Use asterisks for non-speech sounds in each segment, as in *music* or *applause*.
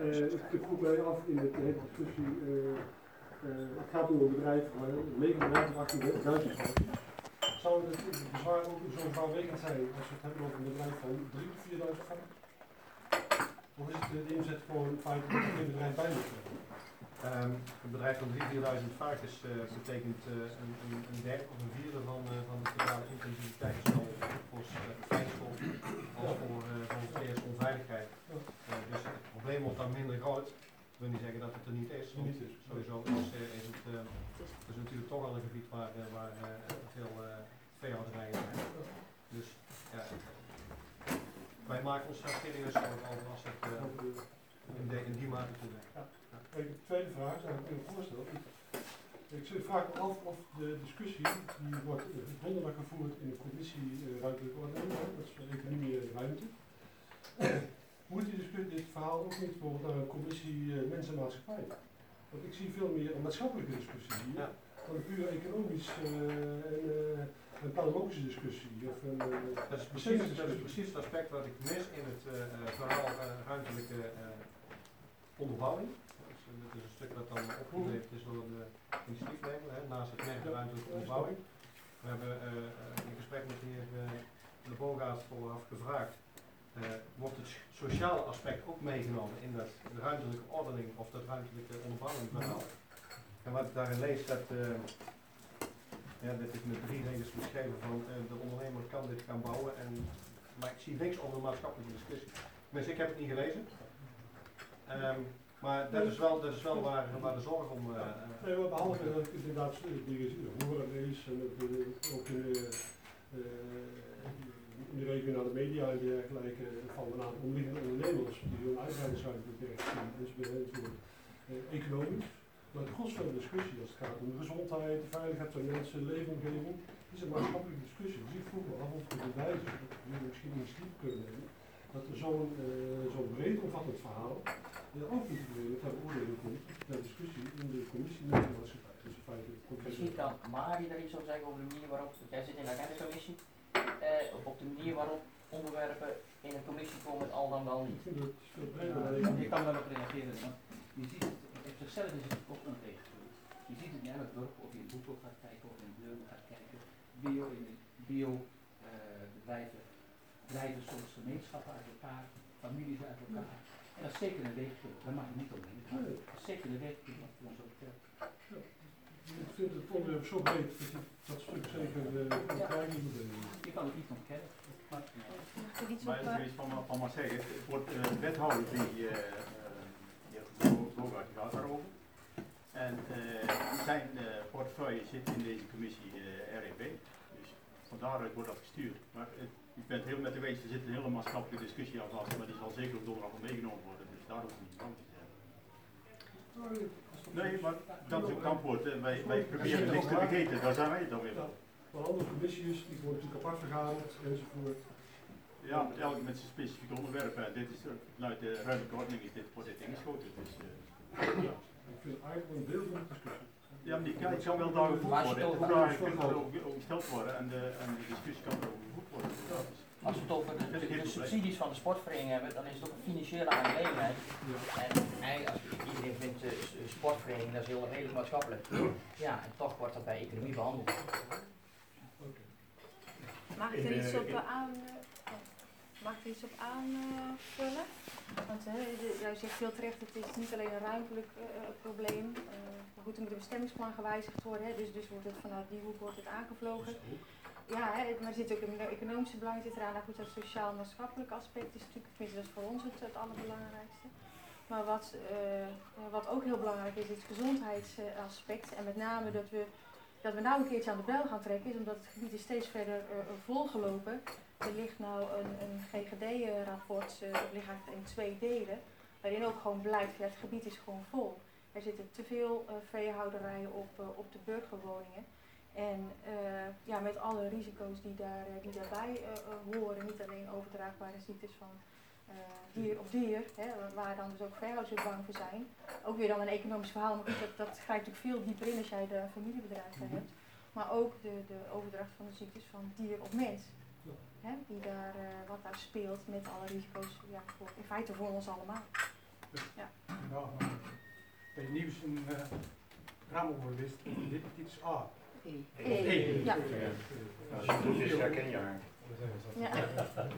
Uh, ik vroeg mij af in de hele discussie, uh, het gaat om een bedrijf, een legerbedrijf of 18 Zou het bezwaar ook zo vanwegend zijn als we het hebben over een bedrijf van 3 tot 4000 frank? Of is het de inzet er geen bedrijf bij moet zijn? Um, een bedrijf van 3.000, 4.000 varkens uh, betekent uh, een, een, een, derde of een vierde van, uh, van de totale intensiteit, zowel voor fijnstof als voor, voor dus het probleem wordt dan minder groot. Ik wil niet zeggen dat het er niet is, want sowieso is, is het, is natuurlijk toch al een gebied waar, waar veel veehouderijen zijn. Dus ja, wij maken ons daar serieus over als het in, de, in die mate toe de tweede vraag eigenlijk een voorstel. Ik vraag me af of de discussie die wordt donderdag gevoerd in de commissie uh, ruimtelijke ordening, dat is economie en ruimte. Moet die discussie, dit verhaal ook niet bijvoorbeeld naar een commissie uh, mensen en maatschappij? Want ik zie veel meer een maatschappelijke discussie hier ja. dan een puur economisch uh, en een pathologische discussie. Of een, dat, is precies, dat is precies het aspect wat ik mis in het verhaal ruimtelijke onderbouwing is een stuk dat dan opgeleverd is door de initiatiefnemer, naast het merk ruimtelijke onderbouwing. We hebben uh, in gesprek met de heer uh, De Bogaert vooraf gevraagd, uh, wordt het sociale aspect ook meegenomen in dat, ruimtelijke ordening of dat ruimtelijke onderbouwing verhaal. En wat ik daarin lees, dat, ja, dit is met drie regels beschreven van de ondernemer kan dit gaan bouwen, en, maar ik zie niks over de maatschappelijke discussie. Tenminste, ik heb het niet gelezen. Um, maar dat is wel, dat is wel waar, waar de zorg om. Uh, nee, maar behalve dat ik inderdaad dingen horen lees en ook in de, uh, in de regionale media en dergelijke van een aantal omliggende ondernemers die hun uitbreidingsruimte zien enzovoort, economisch. Maar de gros van de discussie als het gaat om de gezondheid, de veiligheid van mensen, de leefomgeving, is een maatschappelijke discussie. Dus ik vroeg me af of we bewijzen, dat we misschien stiep kunnen nemen, dat er zo'n uh, zo'n breed omvattend verhaal uh, ook niet ter beoordeling komt, ter discussie in de commissie met de maatschappij. Dus in feite Misschien kan Mari daar iets over zeggen over de manier waarop, jij zit in de agendacommissie, uh, op de manier waarop onderwerpen in een commissie komen al dan wel niet. Je kan daarop reageren, want je ziet het, op zichzelf is het ook ontegenstrijdig. Je ziet het in elk dorp, of je in Boekel gaat kijken, of in Bleuren gaat kijken, bio, in bio uh, bedrijven drijven soms gemeenschappen uit elkaar, families uit elkaar. En dat is zeker een weegpunt, daar mag je niet omheen gaan. Dat is zeker een weegpunt wat voor ons ook telt. Ik vind het onderwerp zo breed dat je dat stuk zeker uh, ja. moet Je kan het niet ontkennen. Maar, maar ik wil van, van maar zeggen, het wordt uh, wethouder die, uh, die heeft gaat daarover. En uh, zijn uh, portefeuille zit in deze commissie uh, REB. Dus van daaruit wordt dat gestuurd. Maar het, ik ben het heel met de wees, er zit een hele maatschappelijke discussie aan vast, maar die zal zeker op donderdag al meegenomen worden, dus daar hoef ik niet bang te zijn. Nee, maar dat is ook het antwoord. Wij, wij proberen niks te vergeten, daar zijn wij het dan weer wel. Maar andere commissies, die worden natuurlijk apart vergaderd enzovoort. Ja, elk met zijn specifieke onderwerpen. Dit is, vanuit de ruimtelijke ordening is dit, wordt dit ingeschoten. Dus, uh, ja, ik vind het eigenlijk een deel van de discussie. Ja, maar die kan, ik zou wel daar gevoerd worden. De vraag kan ook gesteld worden en de, en de discussie kan er ook gevoerd worden. Als we het over de, de, subsidies van de sportvereniging hebben, dan is het ook een financiële aangelegenheid. En eigenlijk, als iedereen vindt de uh, sportvereniging, dat is heel redelijk maatschappelijk. Ja, en toch wordt dat bij economie behandeld. Mag ik er iets op aan? Mag ik er iets op aanvullen? Want uh, jij zegt heel terecht, het is niet alleen een ruimtelijk uh, probleem. maar goed, er moet een bestemmingsplan gewijzigd worden. Hè, dus, dus wordt het vanuit die hoek wordt het aangevlogen. Ja, hè, maar er zit ook een economische belang zit eraan. Nou goed, dat sociaal-maatschappelijk aspect is natuurlijk, tenminste dat is voor ons het, het allerbelangrijkste. Maar wat, wat ook heel belangrijk is, is het gezondheidsaspect. En met name dat we dat we nou een keertje aan de bel gaan trekken, is omdat het gebied is steeds verder uh, volgelopen. Er ligt nou een, een GGD-rapport, uh, dat ligt eigenlijk in twee delen, waarin ook gewoon blijkt, ja, het gebied is gewoon vol. Er zitten te veel veehouderijen op, op de burgerwoningen. En ja, met alle risico's die, daar, die daarbij horen, niet alleen overdraagbare ziektes van dier op dier, hè, waar dan dus ook veehouders bang voor zijn. Ook weer dan een economisch verhaal, maar dat, dat grijpt natuurlijk veel dieper in als jij de familiebedrijven mhm. hebt. Maar ook de, de overdracht van de ziektes van dier op mens. Hè, die daar, uh, wat daar speelt met alle risico's, ja, voor, in feite voor ons allemaal. Ja. Ja, maar bij het nieuws een uh, raam over wist, hepatitis A. E. E. Ja. Als je goed is, herken je haar. Ja.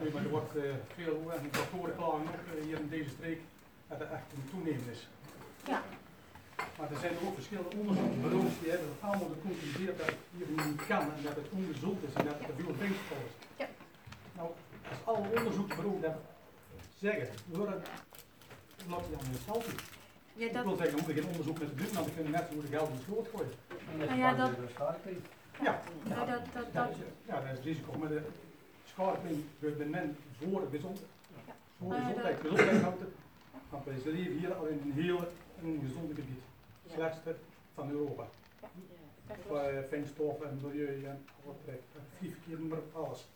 Nee, maar er wordt uh, veel, en doktoren klagen ook uh, hier in deze streek, dat er echt een toenemen is. Ja. Maar er zijn ook verschillende onderzoeksbureaus die hebben allemaal geconcludeerd dat het hier niet kan en dat het ongezond is en dat het te veel drinkspel is. Ja. Nou, als alle onderzoeksbureaus dat zeggen, horen, laat je dan in doen. Ja, Ik dat, wil zeggen, we moeten geen onderzoek met de doen, want we kunnen net zo goed geld in de sloot gooien. Nou ja, dat- Ja, nou, dat, dat, ja, dat, ja, dat is het risico. Maar de schadeling gebeurt men voor de gezondheid. Ja. Voor gezondheid, gezondheid houdt. Want leven hier al in een heel gezonde gebied. Het slechtste van Europa. uh, fijnstof en milieu en wat. Vliegverkeer, noem maar alles.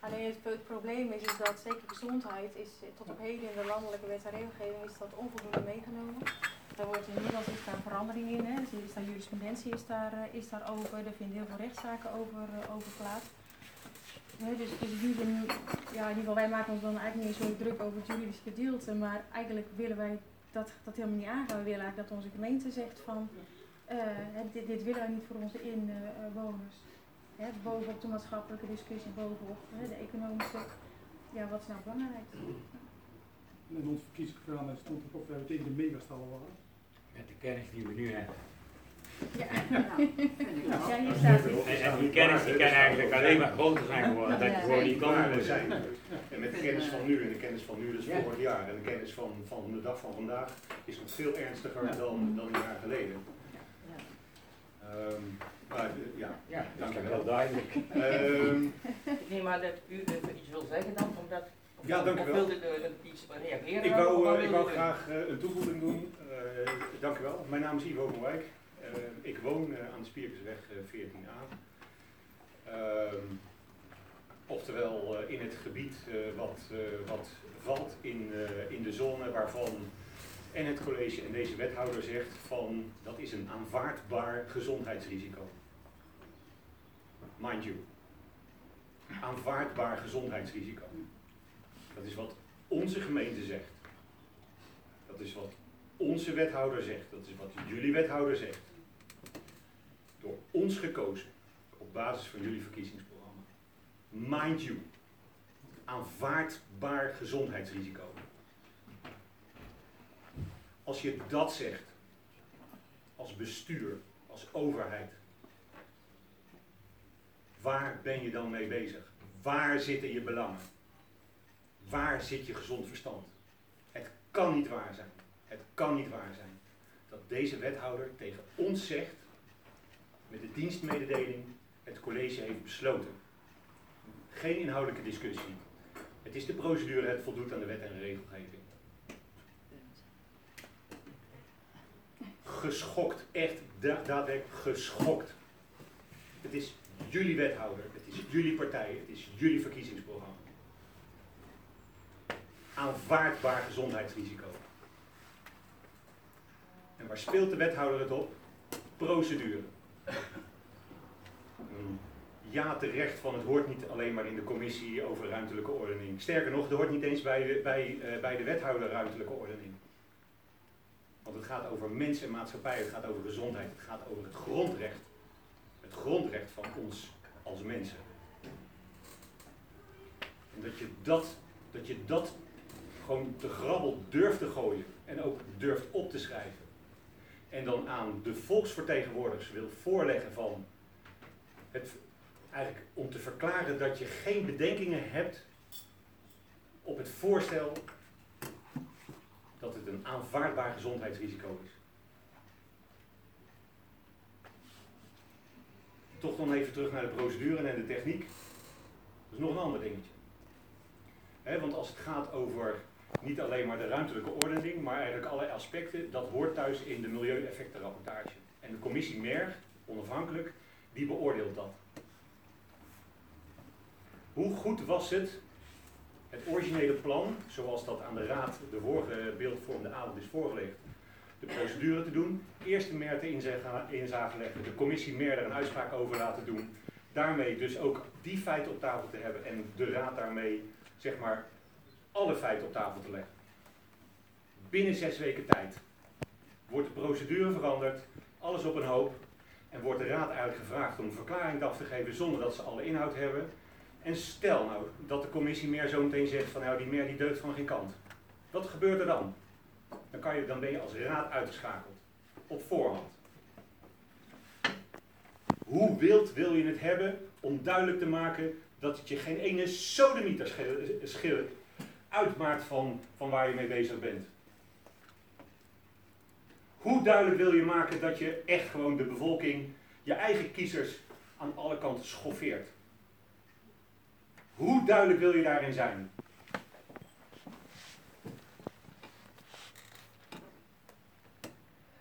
Alleen het, probleem is, is dat zeker gezondheid is eh, tot op heden in de landelijke wet en regelgeving is dat onvoldoende meegenomen. Daar wordt inmiddels is daar verandering in, hè. Dus is daar jurisprudentie is daar, eh, is daar over, er vinden heel veel rechtszaken over, eh, over plaats. Nee, dus, dus jullie, ja, in ieder geval, wij maken ons dan eigenlijk niet zo druk over het juridische gedeelte, maar eigenlijk willen wij dat, dat helemaal niet aangaan. We willen eigenlijk dat onze gemeente zegt van, eh, hè, dit, dit willen wij niet voor onze inwoners. Hè, bovenop de maatschappelijke discussie, bovenop hè, de economische, ja, wat is nou belangrijk? In ons verkiezingsprogramma stond het ook dat we tegen de megastallen waren. Met de kennis die we nu hebben. Ja, ja hier staat het. En, en die kennis die kan eigenlijk alleen maar groter zijn geworden. Dat je gewoon niet kan zijn. En met de kennis van nu en de kennis van nu, dus Ja. vorig jaar, en de kennis van, van de dag van vandaag, is nog veel ernstiger dan, dan een jaar geleden. Ehm, maar eh, ja, Ja, dat is Dankjewel. wel duidelijk. Ehm, Nee, maar dat u iets wil zeggen dan, omdat... of- Ja, dank u wel. wilde u er iets reageren? ik wou, eh, ik wou u? graag eh, een toevoeging doen. Eh, dank u wel. Mijn naam is Ivo van Wijk. Eh, ik woon eh, aan de Spierkersweg eh, 14a. Ehm, oftewel eh, in het gebied eh, wat, eh, wat valt in, eh, in de zone waarvan en het college en deze wethouder zegt van dat is een aanvaardbaar gezondheidsrisico. Mind you. Aanvaardbaar gezondheidsrisico. Dat is wat onze gemeente zegt. Dat is wat onze wethouder zegt. Dat is wat jullie wethouder zegt. Door ons gekozen. Op basis van jullie verkiezingsprogramma. Mind you. Aanvaardbaar gezondheidsrisico. Als je dat zegt. Als bestuur. Als overheid. Waar ben je dan mee bezig? Waar zitten je belangen? Waar zit je gezond verstand? Het kan niet waar zijn. Het kan niet waar zijn dat deze wethouder tegen ons zegt, met de dienstmededeling, het college heeft besloten. Geen inhoudelijke discussie. Het is de procedure, het voldoet aan de wet en regelgeving. Geschokt, echt da daadwerkelijk geschokt. Het is jullie wethouder, het is jullie partij, het is jullie verkiezingsprogramma aanvaardbaar gezondheidsrisico. En waar speelt de wethouder het op? Procedure. Een Ja terecht van het hoort niet alleen maar in de commissie over ruimtelijke ordening. Sterker nog, het hoort niet eens bij de, bij, eh, bij de wethouder ruimtelijke ordening. Want het gaat over mensen en maatschappij, het gaat over gezondheid, het gaat over het grondrecht. Het grondrecht van ons als mensen. En dat je dat, dat, je dat gewoon de grabbel durft te gooien en ook durft op te schrijven. En dan aan de volksvertegenwoordigers wil voorleggen van het, eigenlijk om te verklaren dat je geen bedenkingen hebt op het voorstel dat het een aanvaardbaar gezondheidsrisico is. Toch dan even terug naar de procedure en de techniek. Dat is nog een ander dingetje. Hè, want als het gaat over niet alleen maar de ruimtelijke ordening, maar eigenlijk alle aspecten, dat hoort thuis in de milieueffectenrapportage. En de commissie MER, onafhankelijk, die beoordeelt dat. Hoe goed was het, het originele plan, zoals dat aan de raad de vorige beeldvormende avond is voorgelegd, de procedure te doen, eerst de MER te inzage leggen, de commissie MER daar een uitspraak over laten doen, daarmee dus ook die feiten op tafel te hebben en de raad daarmee zeg maar alle feiten op tafel te leggen. binnen zes weken tijd wordt de procedure veranderd, alles op een hoop. En wordt de raad eigenlijk gevraagd om een verklaring af te geven zonder dat ze alle inhoud hebben. En stel nou dat de commissie meer zo meteen zegt van nou die meer die deugt van geen kant. Wat gebeurt er dan? Dan, kan je, dan ben je als raad uitgeschakeld. Op voorhand. Hoe wild wil je het hebben om duidelijk te maken dat het je geen ene sodemieter schil uitmaakt van, van waar je mee bezig bent? Hoe duidelijk wil je maken dat je echt gewoon de bevolking, je eigen kiezers, aan alle kanten schoffeert? Hoe duidelijk wil je daarin zijn?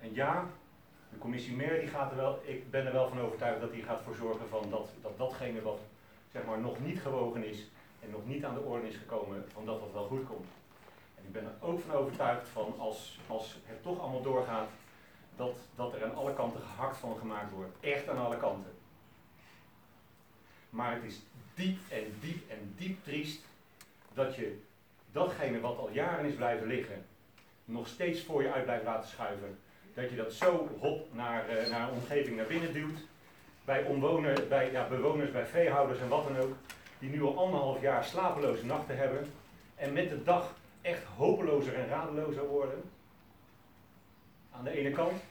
En ja, de commissie Meer die gaat er wel, ik ben er wel van overtuigd dat die gaat voor zorgen van dat, dat datgene wat zeg maar nog niet gewogen is en nog niet aan de orde is gekomen, van dat wel goed komt. En ik ben er ook van overtuigd van als, als het toch allemaal doorgaat, dat, dat er aan alle kanten gehakt van gemaakt wordt. Echt aan alle kanten. Maar het is diep en diep en diep triest dat je datgene wat al jaren is blijven liggen, nog steeds voor je uit blijft laten schuiven. Dat je dat zo hop naar, uh, naar omgeving naar binnen duwt. Bij, bij ja, bewoners, bij veehouders en wat dan ook. Die nu al anderhalf jaar slapeloze nachten hebben. En met de dag echt hopelozer en radelozer worden. Aan de ene kant.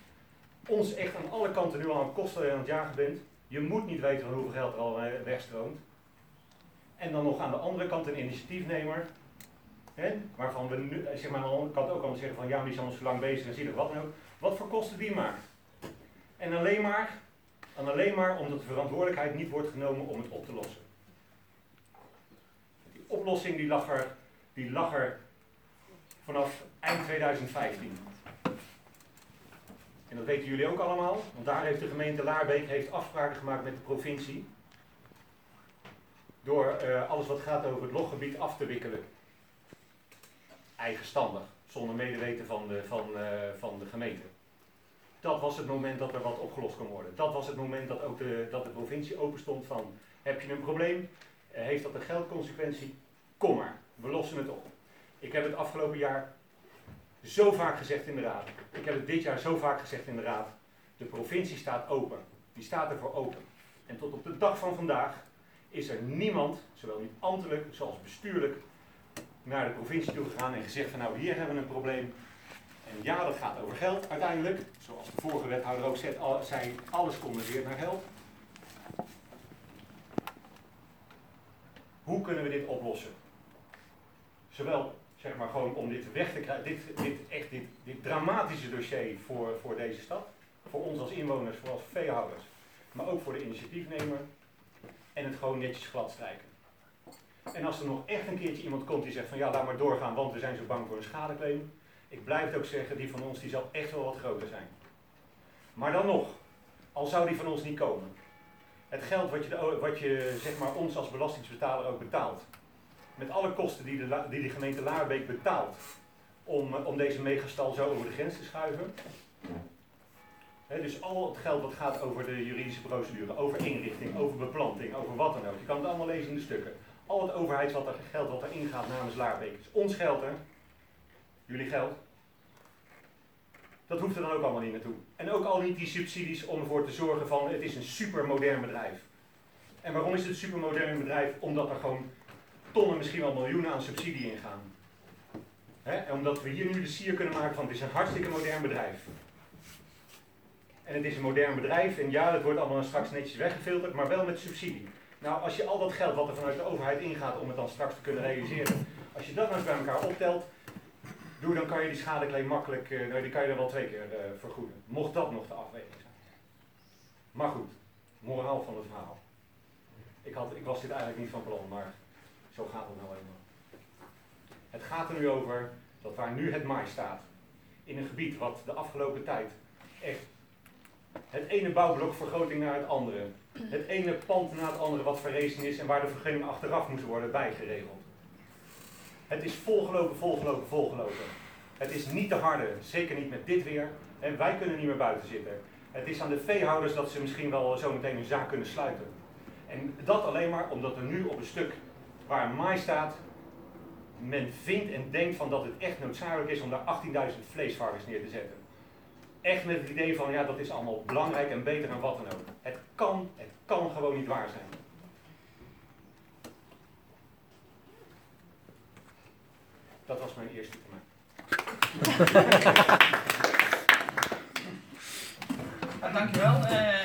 Ons echt aan alle kanten nu al aan kosten aan het jagen bent. Je moet niet weten van hoeveel geld er al wegstroomt. En dan nog aan de andere kant een initiatiefnemer. Hè, waarvan we nu, eh, zeg maar, aan de andere kant ook allemaal zeggen van ja, die is al zo lang bezig en zie wat dan ook. Wat voor kosten die maakt. En alleen maar, en alleen maar omdat de verantwoordelijkheid niet wordt genomen om het op te lossen. Oplossing die lag er, die lag er vanaf eind 2015. En dat weten jullie ook allemaal, want daar heeft de gemeente Laarbeek heeft afspraken gemaakt met de provincie. Door uh, alles wat gaat over het loggebied af te wikkelen. Eigenstandig, zonder medeweten van de, van, uh, van de gemeente. Dat was het moment dat er wat opgelost kon worden. Dat was het moment dat ook de, dat de provincie open stond van, heb je een probleem? Uh, heeft dat een geldconsequentie? Kom maar, we lossen het op. Ik heb het afgelopen jaar zo vaak gezegd in de raad. Ik heb het dit jaar zo vaak gezegd in de raad. De provincie staat open. Die staat ervoor open. En tot op de dag van vandaag is er niemand, zowel niet ambtelijk zoals bestuurlijk, naar de provincie toe gegaan en gezegd van nou hier hebben we een probleem. En ja, dat gaat over geld uiteindelijk. Zoals de vorige wethouder ook zei, alles convergeert naar geld. Hoe kunnen we dit oplossen? Zowel zeg maar gewoon om dit weg te krijgen, dit, dit, echt dit, dit dramatische dossier voor, voor deze stad. Voor ons als inwoners, voor als veehouders. Maar ook voor de initiatiefnemer. En het gewoon netjes glad strijken. En als er nog echt een keertje iemand komt die zegt van ja, laat maar doorgaan, want we zijn zo bang voor een schadeclaim. Ik blijf het ook zeggen, die van ons die zal echt wel wat groter zijn. Maar dan nog, al zou die van ons niet komen. Het geld wat je, wat je zeg maar, ons als belastingsbetaler ook betaalt, met alle kosten die de, die de gemeente Laarbeek betaalt om, om deze megastal zo over de grens te schuiven. dus al het geld wat gaat over de juridische procedure, over inrichting, over beplanting, over wat dan ook. Je kan het allemaal lezen in de stukken. Al het overheidsgeld wat er, wat er ingaat namens Laarbeek. is ons geld hè. Jullie geld. Dat hoeft er dan ook allemaal niet naartoe. En ook al niet die subsidies om ervoor te zorgen van het is een supermodern bedrijf. En waarom is het een supermodern bedrijf? Omdat er gewoon tonnen, misschien wel miljoenen aan subsidie ingaan. En omdat we hier nu de sier kunnen maken van het is een hartstikke modern bedrijf. En het is een modern bedrijf en ja, dat wordt allemaal straks netjes weggefilterd, maar wel met subsidie. Nou, als je al dat geld wat er vanuit de overheid ingaat om het dan straks te kunnen realiseren, als je dat nou eens bij elkaar optelt, doe, dan kan je die schadeclaim makkelijk, uh, die kan je er wel twee keer uh, vergoeden. Mocht dat nog de afweging zijn. Maar goed, moraal van het verhaal. Ik, had, ik was dit eigenlijk niet van plan, maar zo gaat het nou eenmaal. Het gaat er nu over dat waar nu het maai staat, in een gebied wat de afgelopen tijd echt het ene bouwblok vergroting naar het andere, het ene pand na het andere wat verrezen is en waar de vergunning achteraf moest worden bijgeregeld. Het is volgelopen, volgelopen, volgelopen. Het is niet te harde, zeker niet met dit weer. En wij kunnen niet meer buiten zitten. Het is aan de veehouders dat ze misschien wel zo meteen hun zaak kunnen sluiten. En dat alleen maar omdat er nu op een stuk waar maai staat, men vindt en denkt van dat het echt noodzakelijk is om daar 18.000 vleesvarkens neer te zetten. Echt met het idee van ja, dat is allemaal belangrijk en beter en wat dan ook. Het kan, het kan gewoon niet waar zijn. Dat was mijn eerste termijn. *laughs* Dankjewel. Uh,